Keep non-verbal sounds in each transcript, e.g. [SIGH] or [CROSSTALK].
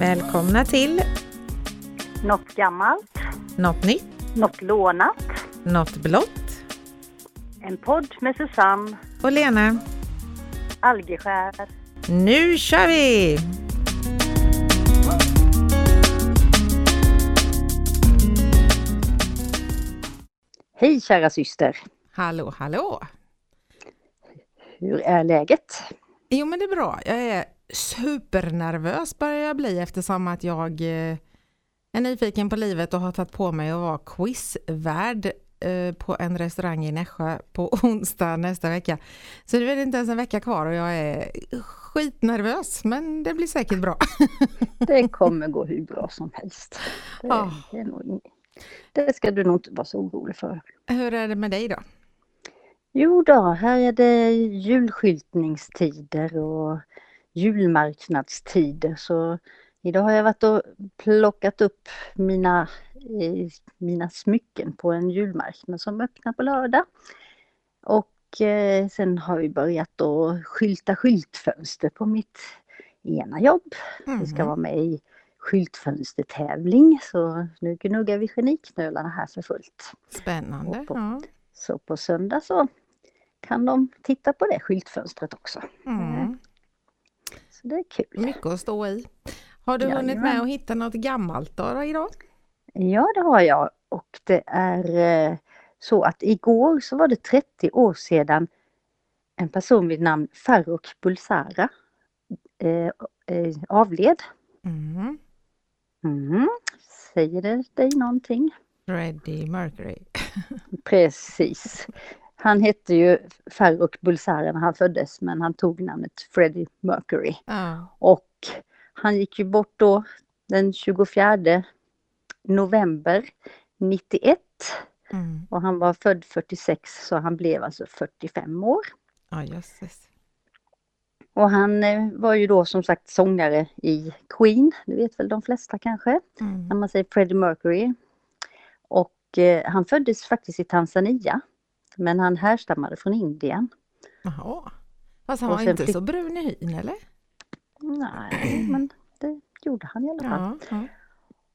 Välkomna till Något gammalt, Något nytt, något lånat. Något blått En podd med Susanne och Lena. Algeskär. Nu kör vi! Hej kära syster! Hallå, hallå! Hur är läget? Jo men det är bra. Jag är supernervös börjar jag bli eftersom att jag eh, är nyfiken på livet och har tagit på mig att vara quizvärd eh, på en restaurang i Nässjö på [LAUGHS] onsdag nästa vecka. Så det är inte ens en vecka kvar och jag är skitnervös men det blir säkert bra. [LAUGHS] Det kommer gå hur bra som helst. Det, Ja. det, nog det ska du nog inte vara så orolig för. Hur är det med dig då? Jo då, här är det julskyltningstider och julmarknadstider så idag har jag varit och plockat upp mina, eh, mina smycken på en julmarknad som öppnar på lördag. Och eh, sen har vi börjat att skylta skyltfönster på mitt ena jobb. Vi ska vara med i skyltfönstertävling så nu gnuggar vi geniknölarna här för fullt. Spännande. På- Ja. Så på söndag så kan de titta på det skyltfönstret också. Mm. Så det är kul. Mycket att stå i. Har du hunnit Jajamän. med att hitta något gammalt då, då idag? Ja, det har jag. Och det är eh, så att igår så var det 30 år sedan en person vid namn Farrokh Bulsara eh, eh, avled. Mm. Mm. Säger det dig någonting? Freddie Mercury. [LAUGHS] Precis. Han hette ju Farrokh Bulsara när han föddes men han tog namnet Freddie Mercury. Ja. Och han gick ju bort då den 24 november 91 Mm. och han var född 46 så han blev alltså 45 år. Ja, jösses. Och han eh, var ju då som sagt sångare i Queen, det vet väl de flesta kanske, när Mm. man säger Freddie Mercury. Och eh, han föddes faktiskt i Tanzania, men han härstammade från Indien. Jaha. Fast han Och var inte fick- så brun i hyn eller? Nej, men det gjorde han i alla fall. Ja. ja.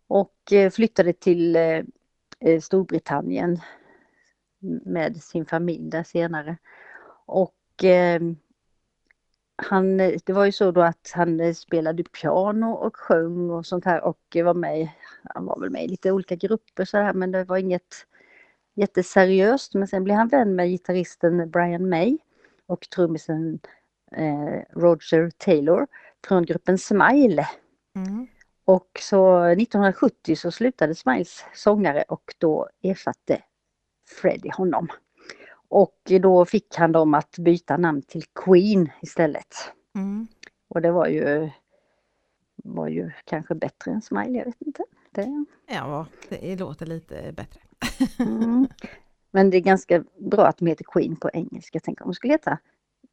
och eh, flyttade till eh, eh, Storbritannien med sin familj där senare. Och eh, han, det var ju så då att han spelade piano och sjöng och sånt här och var med, han var väl med i lite olika grupper så här men det var inget jätteseriöst. Men sen blev han vän med gitarristen Brian May och trummisen eh, Roger Taylor från gruppen Smile. Mm. Och så 1970 så slutade Smiles sångare och då ersatte Freddie honom. Och då fick han dem att byta namn till Queen istället. Mm. Och det var ju, var ju kanske bättre än Smile, jag vet inte. Det, Ja, det låter lite bättre. Mm. Men det är ganska bra att de heter Queen på engelska. Tänk om de skulle heta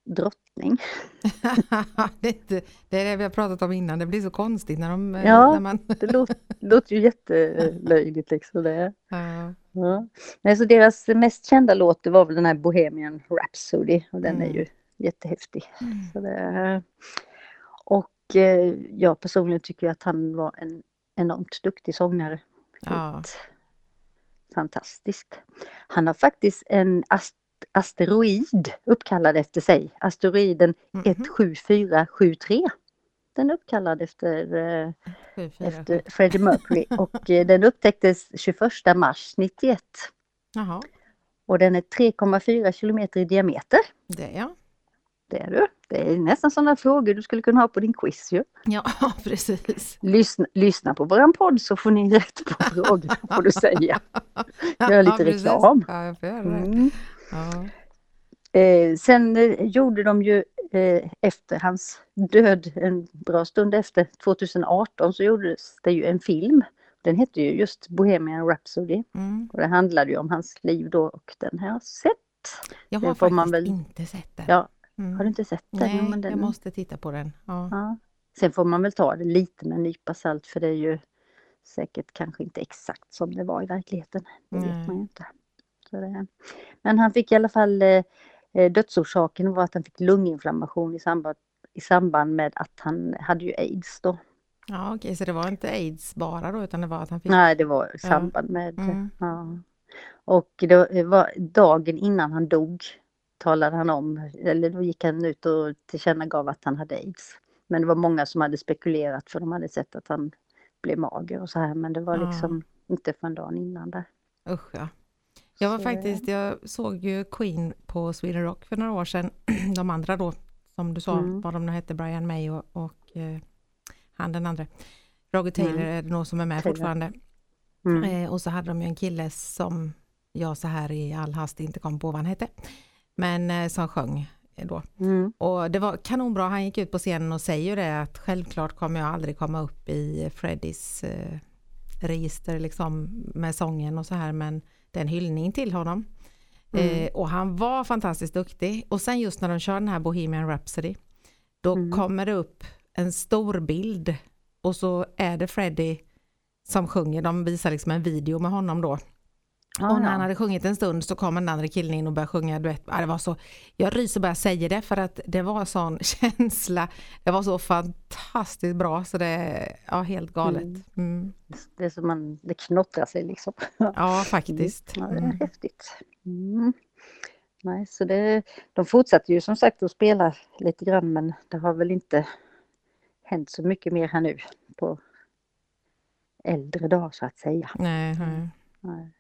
drottning. [LAUGHS] det, är det är det vi har pratat om innan, det blir så konstigt när, de, eh, Ja. när man... Det låter, låter ju jättelöjligt liksom. Det. Ja. Ja. Nej, så deras mest kända låt det var väl den här Bohemian Rhapsody och den är Mm. ju jättehäftig. Mm. Så det, och eh, jag personligen tycker att han var en enormt duktig sångare. Ja. Fantastiskt. Han har faktiskt en ast asteroid uppkallad efter sig. Asteroiden Mhm. 17473. Den är uppkallad efter eh, efter. Freddie Mercury [LAUGHS] och eh, den upptäcktes 21 mars 91 Jaha, och den är 3,4 kilometer i diameter. det ja. Det är du. Det är nästan sådana frågor du skulle kunna ha på din quiz ju. Ja, [LAUGHS] precis. Lyssna, lyssna på våran podd så får ni rätt på frågorna får du säga. [LAUGHS] Gör lite ja, reklam. Ja, jag får göra det. Mm. Ja. Eh, sen eh, gjorde de ju eh, efter hans död, en bra stund efter, 2018 så gjordes det ju en film. Den hette ju just Bohemian Rhapsody Mm. och det handlade ju om hans liv då och den har jag sett. Jag har får faktiskt man väl- inte sett den. Ja, Mm. Har du inte sett den? Nej, men den jag måste titta på den. Ja. ja. Sen får man väl ta det lite med en nypa salt för det är ju säkert kanske inte exakt som det var i verkligheten. Det vet man ju inte. Så det, men han fick i alla fall eh, eh, dödsorsaken var att han fick lunginflammation i samband, i samband med att han hade ju aids då. Ja, okej, så det var inte aids bara då, utan det var att han fick... Nej, det var i samband med... Mm. Ja. Och det var dagen innan han dog talade han om, eller då gick han ut och tillkännagav att han hade aids. Men det var många som hade spekulerat för de hade sett att han blev mager och så här men det var liksom inte för en dag innan där. Usch ja. Jag var Så- faktiskt, jag såg ju Queen på Sweden Rock för några år sedan. [CLEARS THROAT] De andra då, som du sa, Mm. vad de nu hette, Brian May och, och eh, han den andra. Roger Taylor Mm. är det nog som är med Taylor. fortfarande. Mm. Eh, och så hade de ju en kille som jag så här i all hast inte kom på vad han hette. Men eh, som sjöng då. Mm. Och det var kanonbra, han gick ut på scenen och säger ju det att självklart kommer jag aldrig komma upp i Freddys eh, register liksom med sången och så här men det är en hyllning till honom. Mm. Eh, och han var fantastiskt duktig. Och sen just när de kör den här Bohemian Rhapsody då Mm. kommer det upp en stor bild och så är det Freddie som sjunger. De visar liksom en video med honom då. Ja, Och när han hade sjungit en stund så kom den andra killen in och började sjunga duett. Ja, det var så, jag ryser bara jag säger det för att det var sån [LAUGHS] känsla. Det var så fantastiskt bra så det ja, helt galet. Mm. Mm. Det är som man, det knottrar sig liksom. [LAUGHS] Ja, faktiskt. Ja, det är Mm. häftigt. Mm. Nej, så det, de fortsätter ju som sagt att spela lite grann men det har väl inte hänt så mycket mer här nu på äldre dagar så att säga. Nej, nej. Nej.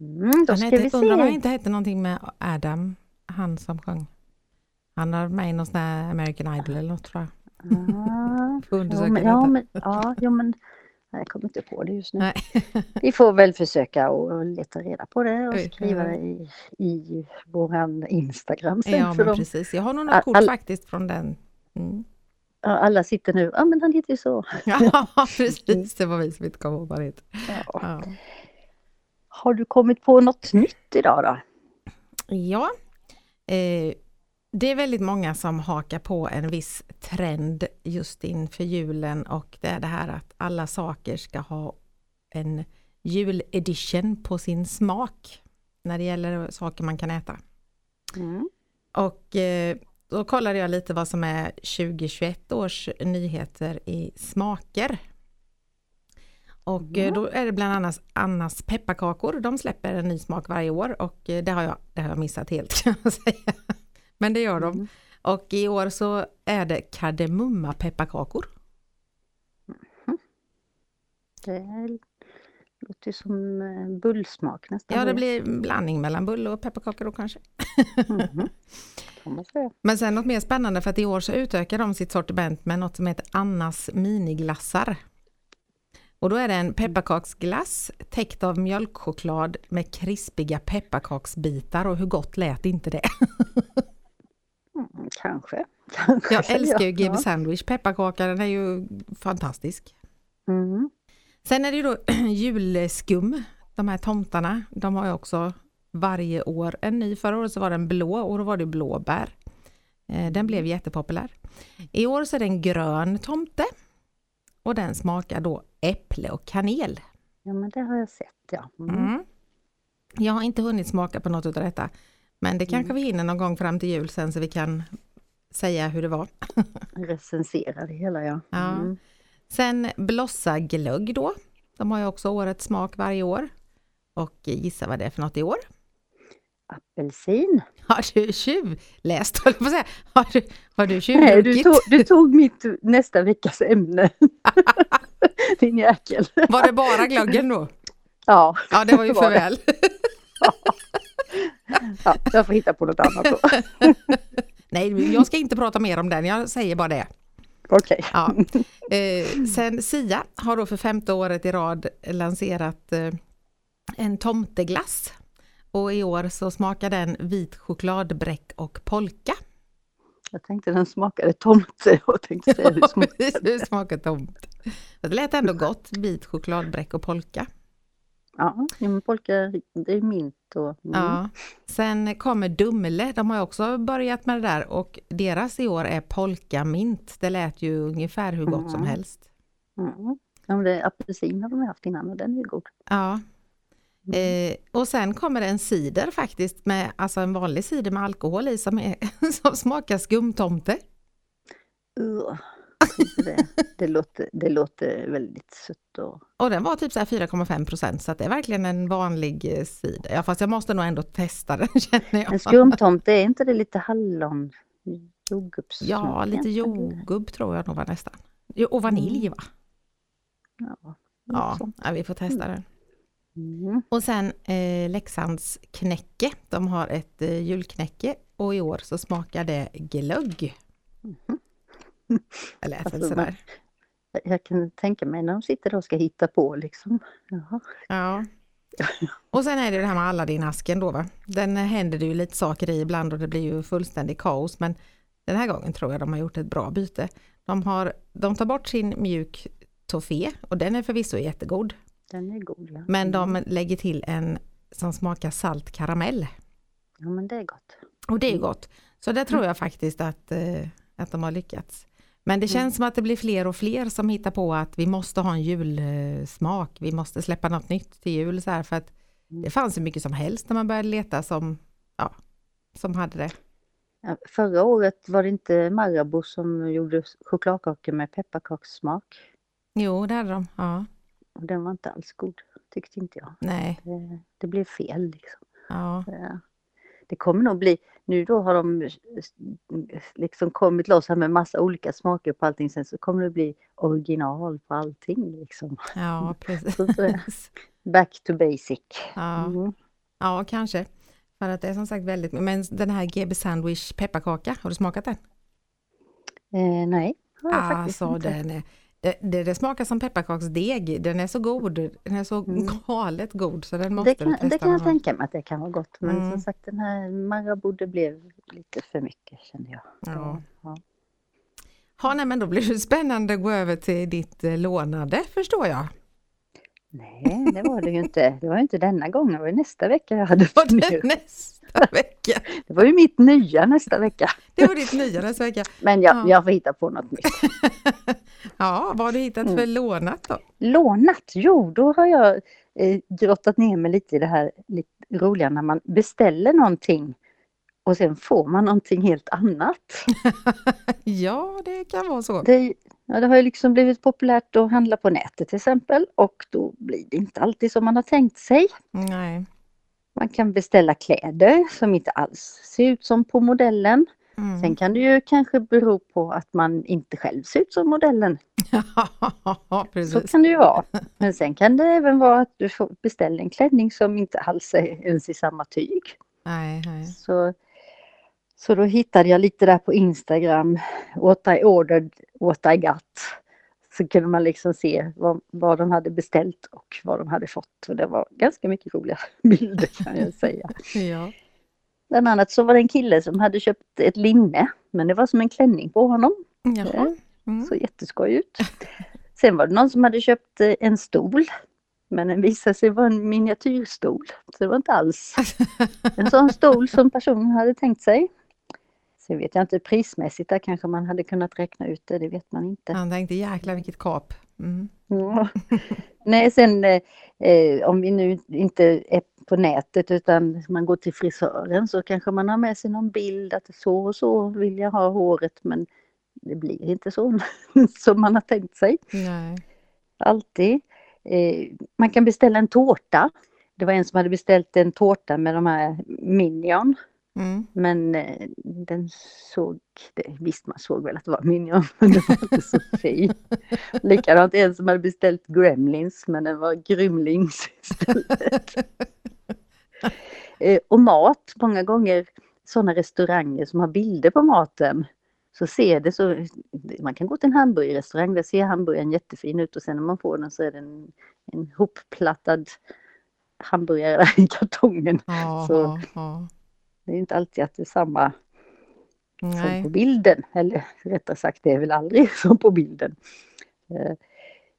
Mm, då Han ska hette, vi undrar om han se. inte hette någonting med Adam, han som sjöng. Han har med i någon sån här American Idol eller något tror jag. Ah, [LAUGHS] undersöka men, ja, men, ja, jo, men jag kommer inte på det just nu. [LAUGHS] Vi får väl försöka och leta reda på det och skriva det i, i våran Instagram sen. Ja, men precis. Jag har nog något kort all- faktiskt från den. Mm. alla sitter nu, ja men han heter ju så. [LAUGHS] Ja, precis. Det var vi som inte kom ihåg vad det heter. Ja. Ja. Har du kommit på något nytt idag då? Ja, eh, det är väldigt många som hakar på en viss trend just inför julen och det är det här att alla saker ska ha en juledition på sin smak när det gäller saker man kan äta. Mm. Och eh, då kollade jag lite vad som är 2021 års nyheter i smaker. Och eh, då är det bland annat Annas pepparkakor. De släpper en ny smak varje år och eh, det har jag, det har jag missat helt [LAUGHS] kan jag säga. Men det gör de. Mm. Och i år så är det kardemumma pepparkakor. Det låter som eh, bullsmak nästan. Ja, det blir blandning mellan bulle och pepparkakor då kanske. [LAUGHS] Mhm. Säga. Men sen något mer spännande för att i år så utökar de sitt sortiment med något som heter Annas miniglassar. Och då är det en pepparkaksglass täckt av mjölkchoklad med krispiga pepparkaksbitar och hur gott lät inte det? Mm, kanske. kanske. [LAUGHS] Jag älskar ju. GB Sandwich pepparkaka, den är ju fantastisk. Mm. Sen är det ju då [CLEARS THROAT] julskum, de här tomtarna, de har ju också varje år en ny. Förra året så var den blå och då var det blåbär. Eh, Den blev jättepopulär. I år så är det en grön tomte och den smakar då äpple och kanel. Ja men det har jag sett ja. Mm. Mm. Jag har inte hunnit smaka på något av detta, men det kanske vi hinner någon gång fram till jul sen så vi kan säga hur det var. [LAUGHS] Recensera det hela ja. Ja. Mm. Sen Blossa glögg då. De har ju också årets smak varje år. Och gissa vad det är för något i år? Apelsin. [LAUGHS] Har du tjuvläst. Har du, har du Nej, du tjuvdruckit? tog, du tog mitt nästa veckas ämne. [LAUGHS] Din jäkel. Var det bara glöggen då? [LAUGHS] Ja, Ja, det var ju för väl. ja, jag får hitta på något annat då. Nej, jag ska inte prata mer om den, jag säger bara det. Okej. Ja. Eh, sen Sia har då för femte året i rad lanserat eh, en tomteglass. Och i år så smakar den vit chokladbräck och polka. Jag tänkte den smakade tomte och [LAUGHS] tänkte säga hur smakar Det smakar tomt. Det lät ändå gott, vit chokladbräck och polka. Ja, men polka, det är mint och... Mm. Ja. Sen kommer Dumle, de har också börjat med det där och deras i år är polka mint. Det lät ju ungefär hur gott som Mm. helst. Mm. Ja, det är apelsin har de haft innan och den är ju god. Ja. Eh, och sen kommer det en cider faktiskt, med, alltså en vanlig cider med alkohol i som, är, [LAUGHS] som smakar skumtomte. Uh. Det, det, låter, det låter väldigt sött och Och den var typ så här 4,5 procent så det är verkligen en vanlig eh, cider. Ja, fast jag måste nog ändå testa den [LAUGHS] känner jag. En skumtomte, är inte det lite hallon? Jordgubbssmak? Ja, lite jordgubb tror jag nog var nästan. Och vanilj va? Ja, Ja, vi får testa den. Mm. Och sen eh, Leksands knäcke. De har ett eh, julknäcke och i år så smakar det glögg. Det lät väl Alltså, sådär. Jag- Jag kan tänka mig när de sitter och ska hitta på liksom. Jaha. Ja. [LAUGHS] Och sen är det det här med Aladdin-asken då va. Den eh, händer det ju lite saker i ibland och det blir ju fullständig kaos men den här gången tror jag de har gjort ett bra byte. De, har, de tar bort sin mjuk toffé och den är förvisso jättegod. Den är god ja. Men Mm. de lägger till en som smakar salt karamell. Ja men det är gott. Och det är ju gott. Så det tror jag faktiskt att, eh, att de har lyckats. Men det känns som att det blir fler och fler som hittar på att vi måste ha en julsmak. Vi måste släppa något nytt till jul så här för att det fanns hur mycket som helst när man började leta som, ja, som hade det. Ja, förra året var det inte Marabou som gjorde chokladkakor med pepparkakssmak. Jo, det hade de. Ja, Och den var inte alls god, tyckte inte jag. nej, Det, det blev fel liksom. ja. Det kommer nog bli, nu då har de liksom kommit loss här med massa olika smaker på allting. Sen så kommer det bli original på allting liksom. ja, [LAUGHS] precis. Back to basic. Ja, Mm. ja, kanske. För att det är som sagt väldigt, men den här GB Sandwich pepparkaka, har du smakat den? Eh, nej, har jag faktiskt Alltså inte. den är, det, det, det smakar som pepparkaksdeg, den är så god, den är så Mm. galet god så den måste Det du kan, testa det kan jag någon tänka mig att det kan vara gott. Men Mm. som sagt den här Marabou det blev lite för mycket kände jag. Ja. Ja. Ja, nej, men då blir det spännande att gå över till ditt eh, lånade förstår jag. Nej, det var det ju inte. Det var ju inte denna gången, det var ju nästa vecka jag hade Och det nästa vecka. Det var ju mitt nya nästa vecka. Det var ditt nya nästa vecka. Men jag, Ja. jag får hitta på något nytt. [LAUGHS] Ja, vad har du hittat Mm. för lånat då? Lånat? Jo, då har jag eh, grottat ner mig lite i det här lite roliga när man beställer någonting och sen får man någonting helt annat. [LAUGHS] Ja, det kan vara så. Det, ja, det har ju liksom blivit populärt att handla på nätet till exempel och då blir det inte alltid som man har tänkt sig. Nej. Man kan beställa kläder som inte alls ser ut som på modellen. Mm. Sen kan det ju kanske bero på att man inte själv ser ut som modellen. [LAUGHS] Så kan det ju vara. Men sen kan det även vara att du får beställa en klänning som inte alls är ens i samma tyg. Nej, nej. Så, så då hittade jag lite där på Instagram, what I ordered, what I got. Så kunde man liksom se vad, vad de hade beställt och vad de hade fått. Och det var ganska mycket roliga [LAUGHS] bilder kan jag säga. [LAUGHS] Ja. Bland annat så var det en kille som hade köpt ett linne, men det var som en klänning på honom. Jaha. Mm. Så jätteskoj ut. Sen var det någon som hade köpt eh, en stol. Men den visade sig vara en miniatyrstol. Så det var inte alls [LAUGHS] en sån stol som personen hade tänkt sig. Sen vet jag inte prismässigt, där kanske man hade kunnat räkna ut det, det vet man inte. Han tänkte jäklar vilket kap. Mm. Ja. [LAUGHS] Nej, sen eh, eh, om vi nu inte är på nätet utan man går till frisören så kanske man har med sig någon bild att så och så vill jag ha håret men det blir inte så [LAUGHS] som man har tänkt sig. Nej. Alltid. Eh, man kan beställa en tårta. Det var en som hade beställt en tårta med de här Minion. Mm. Men eh, den såg, det, visst man såg väl att det var Minion, [LAUGHS] men den var inte så fin. Likadant en som hade beställt Gremlins, men den var Grymlings istället. [LAUGHS] eh, och mat, många gånger sådana restauranger som har bilder på maten. Så ser det så, man kan gå till en hamburgerrestaurang, där ser hamburgaren jättefin ut och sen när man får den så är det en, hopplattad hamburgare i kartongen. Ja, Så- ja, ja. Det är inte alltid att det är samma som på Nej. bilden. Eller rättare sagt, det är väl aldrig [LAUGHS] som på bilden. Eh,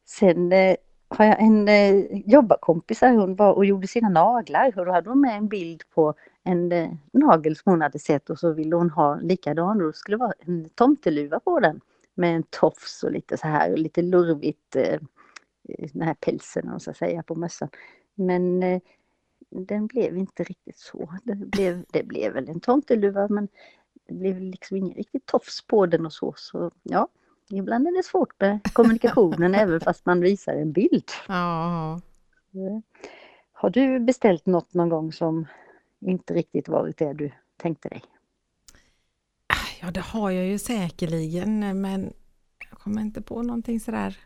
Sen eh, har jag en eh, jobbarkompis här, hon var och gjorde sina naglar och då hade hon med en bild på en nagel som hon hade sett och så ville hon ha likadan och då skulle det vara en tomteluva på den med en tofs och lite så här och lite lurvigt den här pälsen och så att säga på mössan. Men den blev inte riktigt så. Det blev, det blev väl en tomteluva men det blev liksom ingen riktigt tofs på den och så. Så ja, ibland är det svårt med [LAUGHS] kommunikationen även fast man visar en bild. Ja, Har du beställt något någon gång som inte riktigt varit det du tänkte dig? ja, det har jag ju säkerligen, men jag kommer inte på någonting sådär.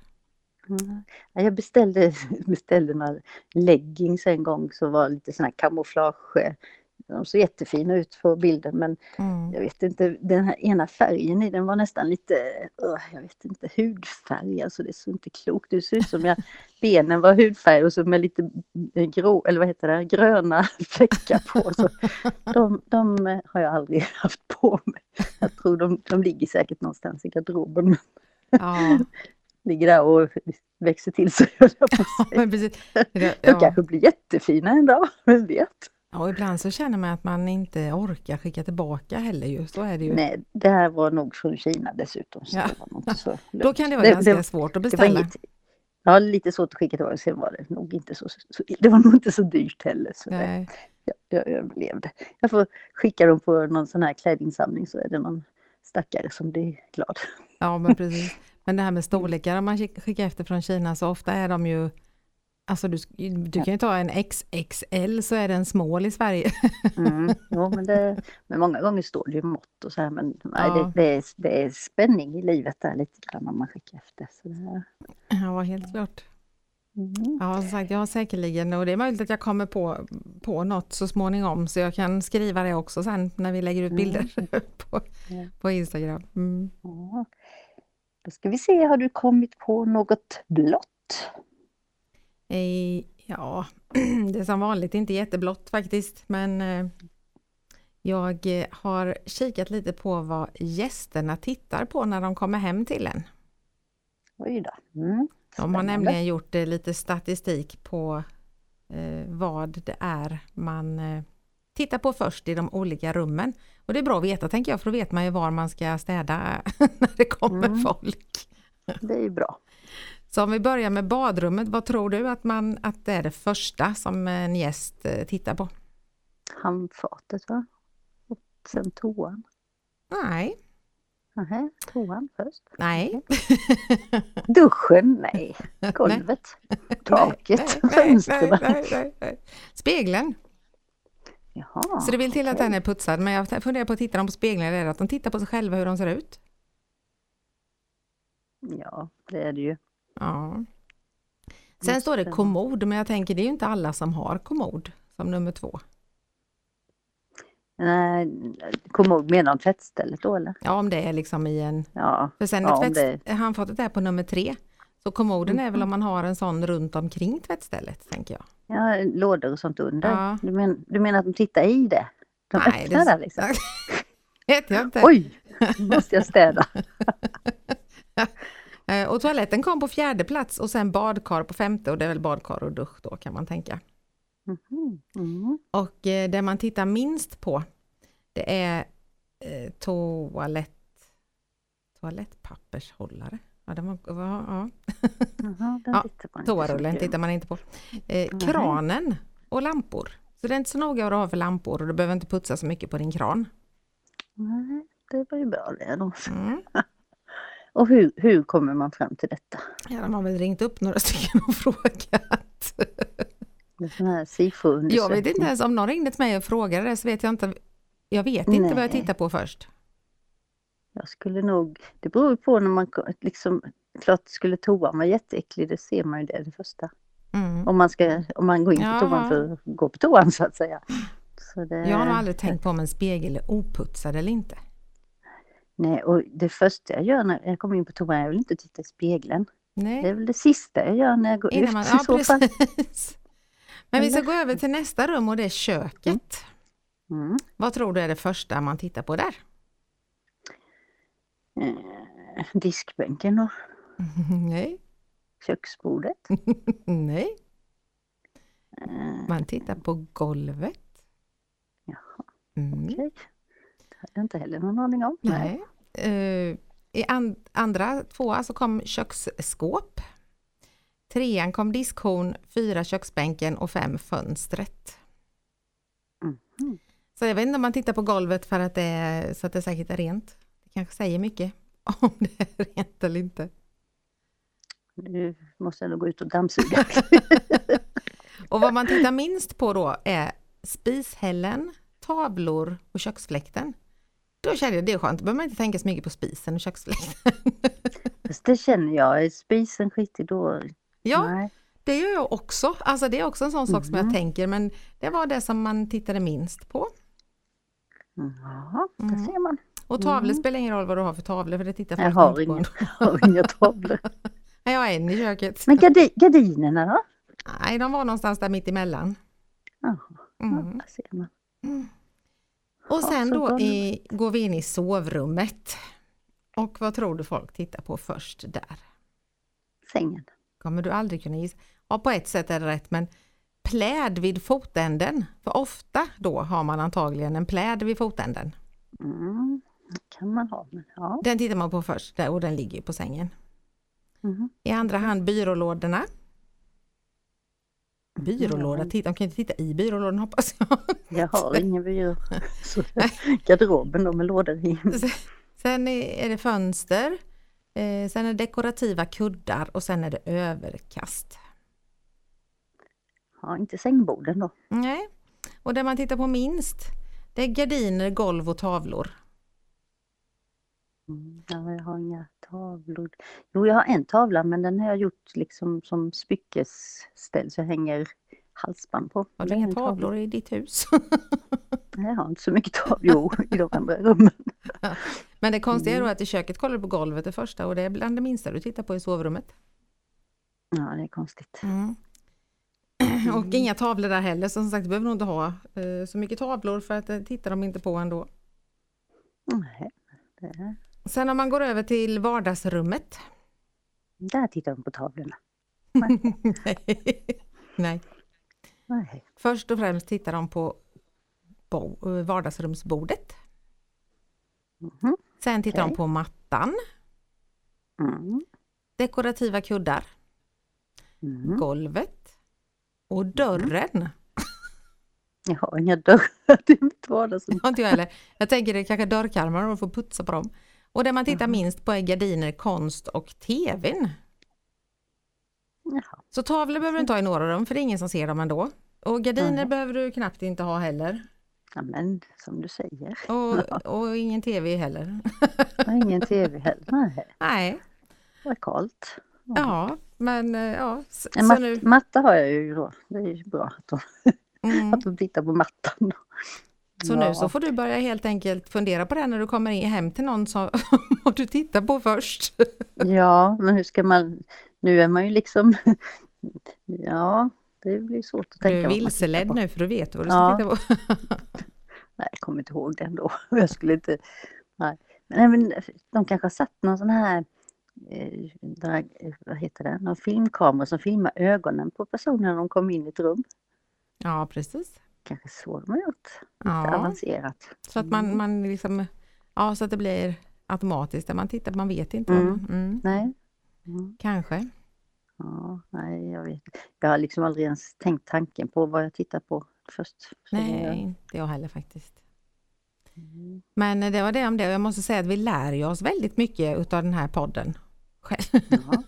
Mm. Ja, Jag beställde, [LAUGHS] beställde några leggings en gång som var lite sån här kamouflage. De såg jättefina ut på bilden men Mm. jag vet inte, den här ena färgen i den var nästan lite, jag vet inte, hudfärg. Alltså det såg inte klokt ut. Det ser ut som jag, [LAUGHS] benen var hudfärg och så med lite grå, eller vad heter det, gröna [LAUGHS] fläckar på. Så de, de eh, har jag aldrig haft på mig. Jag tror de, de ligger säkert någonstans i garderoben. Ja, Ligger där och växer till sig, [LAUGHS] jag på säga. men precis. Det- [LAUGHS] De Ja. kanske blir jättefina en dag, [LAUGHS] vem vet? Ja, ibland så känner man att man inte orkar skicka tillbaka heller ju, så är det ju. Nej, det här var nog från Kina dessutom. Så Ja. det så Då kan det vara Det- ganska det- svårt att beställa. inget, ja, lite svårt att skicka tillbaka. Sen var det nog inte så, så det var nog inte så dyrt heller. Så det, Nej. jag, jag överlevde. Jag får skicka dem på någon sån här klädinsamling så är det någon stackare som blir glad. Ja, men precis. Men det här med storlekar, om man skick- skickar efter från Kina så ofta är de ju Alltså du, du kan ju ta en XXL så är det en small i Sverige. Mm. [LAUGHS] Jo, men, det, men många gånger står det ju mått och så här men nej, Ja. det, det, är, det är spänning i livet där lite grann om man skickar efter. Så det. Ja, helt klart. mm. Ja, som sagt, jag har säkerligen, och det är möjligt att jag kommer på, på något så småningom, så jag kan skriva det också sen när vi lägger ut bilder [LAUGHS] på, Ja. på Instagram. Mm. Ja. Då ska vi se, har du kommit på något blått? Eh, Ja, [CLEARS THROAT] det är som vanligt inte jätteblått faktiskt, men eh, jag eh, har kikat lite på vad gästerna tittar på när de kommer hem till en. Oj då. Mm. De har nämligen gjort eh, lite statistik på vad det är man tittar på först i de olika rummen. Och det är bra att veta tänker jag, för då vet man ju var man ska städa [LAUGHS] när det kommer Mm. folk. Det är ju bra. Så om vi börjar med badrummet, vad tror du att, man, att det är det första som en gäst eh, tittar på? Handfatet va? Och sen toan. Nej, Nähä, toan först. nej. [LAUGHS] Duschen? Nej. [LAUGHS] Golvet? Taket? Nej, nej, Fönstren? nej, nej, nej, nej. Spegeln. Jaha. Så det vill till att okej. den är putsad, men jag funderar på att titta dem på spegeln, är det att de tittar på sig själva hur de ser ut? Ja, det är det ju. Ja. Sen står det kommod, men jag tänker det är ju inte alla som har kommod som nummer två. Nej, kommod menar de tvättstället då eller? Ja, om det är liksom i en... Ja. För sen Ja, är om tvätts... handfatet är på nummer tre. Så kommoden är Mm. väl om man har en sån runt omkring tvättstället, tänker jag. ja, lådor och sånt under. Ja. Du, men, du menar att de tittar i det? De Nej, öppnar det- där liksom? [LAUGHS] vet jag inte. Oj, måste jag städa. [LAUGHS] Eh, Och toaletten kom på fjärde plats och sen badkar på femte och det är väl badkar och dusch då kan man tänka. Mm. Och eh, det man tittar minst på det är eh, toalett, toalettpappershållare. Ja, det var, var, ja. Jaha, den Ja, tittar man inte så Toarullen tittar man inte på. Eh, Mhm. kranen och lampor. Så det är inte så noga vad du har för lampor och du behöver inte putsa så mycket på din kran. Nej, det var ju bra det då. Mm. [LAUGHS] Och hur, hur kommer man fram till detta? Ja, de har väl ringt upp några stycken och [LAUGHS] frågat. Jag vet inte ens om någon ringde till mig och frågade det så vet jag inte. Jag vet inte vad jag Nej. tittar på först. Jag skulle nog, det beror på när man liksom, klart skulle toan vara jätteäcklig, det ser man ju det, det första. Mm. Om man, ska, om man går in på Ja. toan för att gå på toan så att säga. Så det, Jag har nog aldrig tänkt på om en spegel är oputsad eller inte. Nej, och det första jag gör när jag kommer in på toan, jag vill inte titta i spegeln. Det är Nej, väl det sista jag gör när jag går innan ut man, [LAUGHS] i så fall. Men vi ska gå över till nästa rum och det är köket. Mm. Vad tror du är det första man tittar på där? Eh, diskbänken och [LAUGHS] Nej, köksbordet. [LAUGHS] nej, Eh, man tittar på golvet. Jaha, Mm. okej. Det hade jag inte heller någon aning om. Nej. Eh, I an, andra tvåa så kom köksskåp. Trean kom diskhon, fyra köksbänken och fem fönstret. Mhm. Så jag vet inte om man tittar på golvet för att det är, så att det säkert är rent. Det kanske säger mycket. [LAUGHS] om det är rent eller inte. Nu måste jag nog gå ut och dammsuga. [LAUGHS] Och vad man tittar minst på då är spishällen, tavlor och köksfläkten. Då känner jag det är skönt, då behöver man inte tänka så mycket på spisen och köksfläkten. [LAUGHS] Fast det känner jag, är spisen skitig då? Ja, Nej. det gör jag också. Alltså det är också en sån sak som jag Mhm. tänker, men det var det som man tittade minst på. Ja, där Mm. ser man. Och tavlor Mm. spelar ingen roll vad du har för tavlor, för det tittar Jag folk har, inte på. jag har inga tavlor. [LAUGHS] Nej, jag har en i köket. Men gardi, gardinerna då? Nej, de var någonstans där mitt emellan. Jaha, Mm. ja, ser man. Och Ja, sen så då i, går vi in i sovrummet. Och vad tror du folk tittar på först där? Sängen. kommer du aldrig kunna gissa. Ja, på ett sätt är det rätt, men pläd vid fotänden. För ofta då har man antagligen en pläd vid fotänden. Mm, kan man ha, men ja. Den tittar man på först där, och den ligger på sängen. Mhm. I andra hand byrålådorna. Byrålåda, titta, de kan inte titta i byrålådan hoppas jag. Jag har [LAUGHS] ingen byrå. [LAUGHS] Garderoben då med lådor i. [LAUGHS] Sen är är det fönster, eh, sen är det dekorativa kuddar och sen är det överkast. Ja, inte sängborden då. Nej, och det man tittar på minst, det är gardiner, golv och tavlor. Mm, ja, jag har inga tavlor. Jo, jag har en tavla men den har jag gjort liksom som smyckesställ så jag hänger halsband på. Har du inga tavla. tavlor i ditt hus? [LAUGHS] Nej, jag har inte så mycket tavlor. Jo, i de andra rummen. [LAUGHS] Men det konstiga är Mm. då att i köket kollar du på golvet det första och det är bland det minsta du tittar på i sovrummet. Ja, det är konstigt. [CLEARS THROAT] Och inga tavlor där heller, så som sagt du behöver nog inte ha eh, så mycket tavlor för att det tittar de inte på ändå. Nej, det är... Sen om man går över till vardagsrummet. Där tittar de på tavlorna. [LAUGHS] Nej. Nej. Först och främst tittar de på bo- vardagsrumsbordet. Mhm. Sen tittar de Okej. på mattan, Mm. dekorativa kuddar, Mm. golvet och dörren. Jag har inga dörrar till mitt [LAUGHS] vardagsrum. har inte jag heller. Jag tänker det är kanske dörrkarmar och får putsa på dem. Och det man tittar minst på är gardiner, konst och tvn. Jaha. Så tavlor behöver du inte ha i några rum för det är ingen som ser dem ändå. Och gardiner Nej. behöver du knappt inte ha heller. Ja, men som du säger. Och, [LAUGHS] och ingen tv heller. Ingen tv heller. Nej, Nej, det var kallt. ja, men eh, ja. Så mat- nu, matta har jag ju då. Det är ju bra att de, mm, [LAUGHS] att de tittar på mattan. Så nu så får du börja helt enkelt fundera på det när du kommer in hem till någon [LAUGHS] som du tittar på först. [LAUGHS] Ja, men hur ska man... Nu är man ju liksom... [LAUGHS] Ja, det blir svårt att Du tänka är man tittar vilseledd nu för du vet vad du ska Ja. titta på. Nej, jag kommer inte ihåg det ändå. Jag skulle inte... Nej. Men, men de kanske har satt någon sån här... Eh, drag, eh, vad heter det? Någon filmkamera som filmar ögonen på personen när de kommer in i ett rum. Ja, precis. Kanske så de har gjort. Lite Ja. avancerat. Så att man, man liksom, ja så att det blir automatiskt där man tittar, man vet inte. Mm. man- Mm, Nej. Mm. kanske. Ja, nej, jag vet Jag har liksom aldrig ens tänkt tanken på vad jag tittar på först. Nej, jag- inte jag heller faktiskt. Mm. Men det var det om det och jag måste säga att vi lär oss väldigt mycket utav den här podden. själv. [LAUGHS] Ja.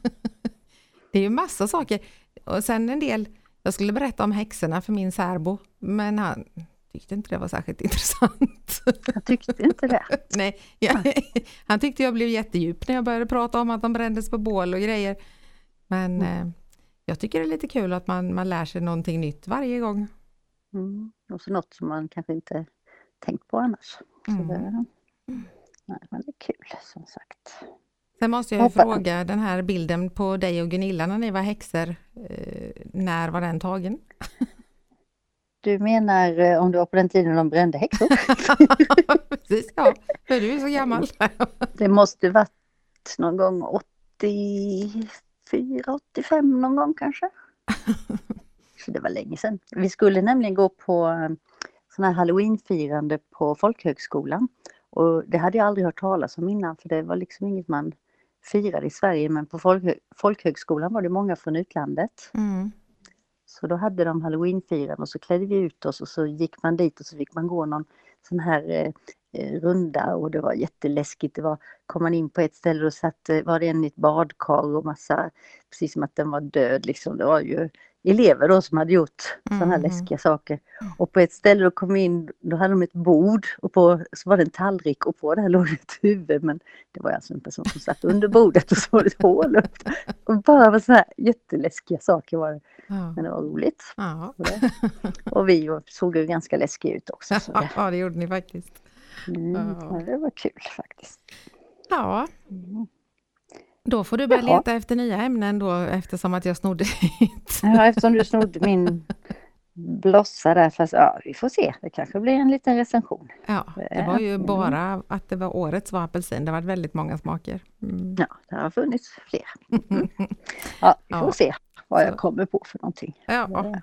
Det är ju massa saker. Och sen en del, jag skulle berätta om häxorna för min särbo, men han tyckte inte det var särskilt [LAUGHS] intressant. Jag tyckte inte det. [LAUGHS] Nej, jag, [LAUGHS] han tyckte jag blev jättedjup när jag började prata om att de brändes på bål och grejer. Men eh, jag tycker det är lite kul att man, man lär sig någonting nytt varje gång. Mm. Och så något som man kanske inte tänkt på annars. Så Mm. det, nej, men det är kul som sagt. Sen måste jag Hoppa. fråga den här bilden på dig och Gunilla när ni var häxor. Eh, när var den tagen? Du menar eh, om det var på den tiden de brände häxor? [LAUGHS] Precis, ja. För du är så gammal. [LAUGHS] Det måste varit någon gång 84, 85 någon gång kanske. [LAUGHS] Så det var länge sedan. Vi skulle nämligen gå på eh, sån här halloweenfirande på folkhögskolan. Och det hade jag aldrig hört talas om innan för det var liksom inget man firade i Sverige men på folkhö folkhögskolan var det många från utlandet. Mm. Så då hade de halloweenfirande och så klädde vi ut oss och så gick man dit och så fick man gå någon sån här eh, eh runda och det var jätteläskigt. Det var, kom man in på ett ställe och satt, eh, var det en i ett badkar och massa, precis som att den var död liksom. Det var ju elever då som hade gjort mm. sådana här mm. läskiga saker. Och på ett ställe då kom vi in, då hade de ett bord och på, så var det en tallrik och på det här [LAUGHS] låg ett huvud men det var alltså en person som satt under bordet och så var det ett hål upp. Och bara sådana här jätteläskiga saker var det. Ja. Men det var roligt. Ja. Och vi såg ju ganska läskiga ut också. Det... Ja, det gjorde ni faktiskt. Mm, ja. det var kul faktiskt. Ja. Mm. Då får du börja Jaha. leta efter nya ämnen då eftersom att jag snodde ditt. Ja, eftersom du snodde min blossa där. Fast ja, vi får se. Det kanske blir en liten recension. Ja, det var ju bara att det var årets var apelsin. Det var väldigt många smaker. Mm. Ja, det har funnits fler. Mm. [LAUGHS] Ja, vi får ja. se vad jag kommer på för någonting. Ja.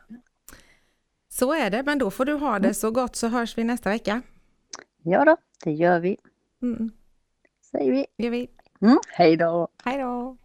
Så är det, men då får du ha det så gott så hörs vi nästa vecka. Ja då, det gör vi. Mm. Säger vi. Gör vi. Mm, hej då! Hej då!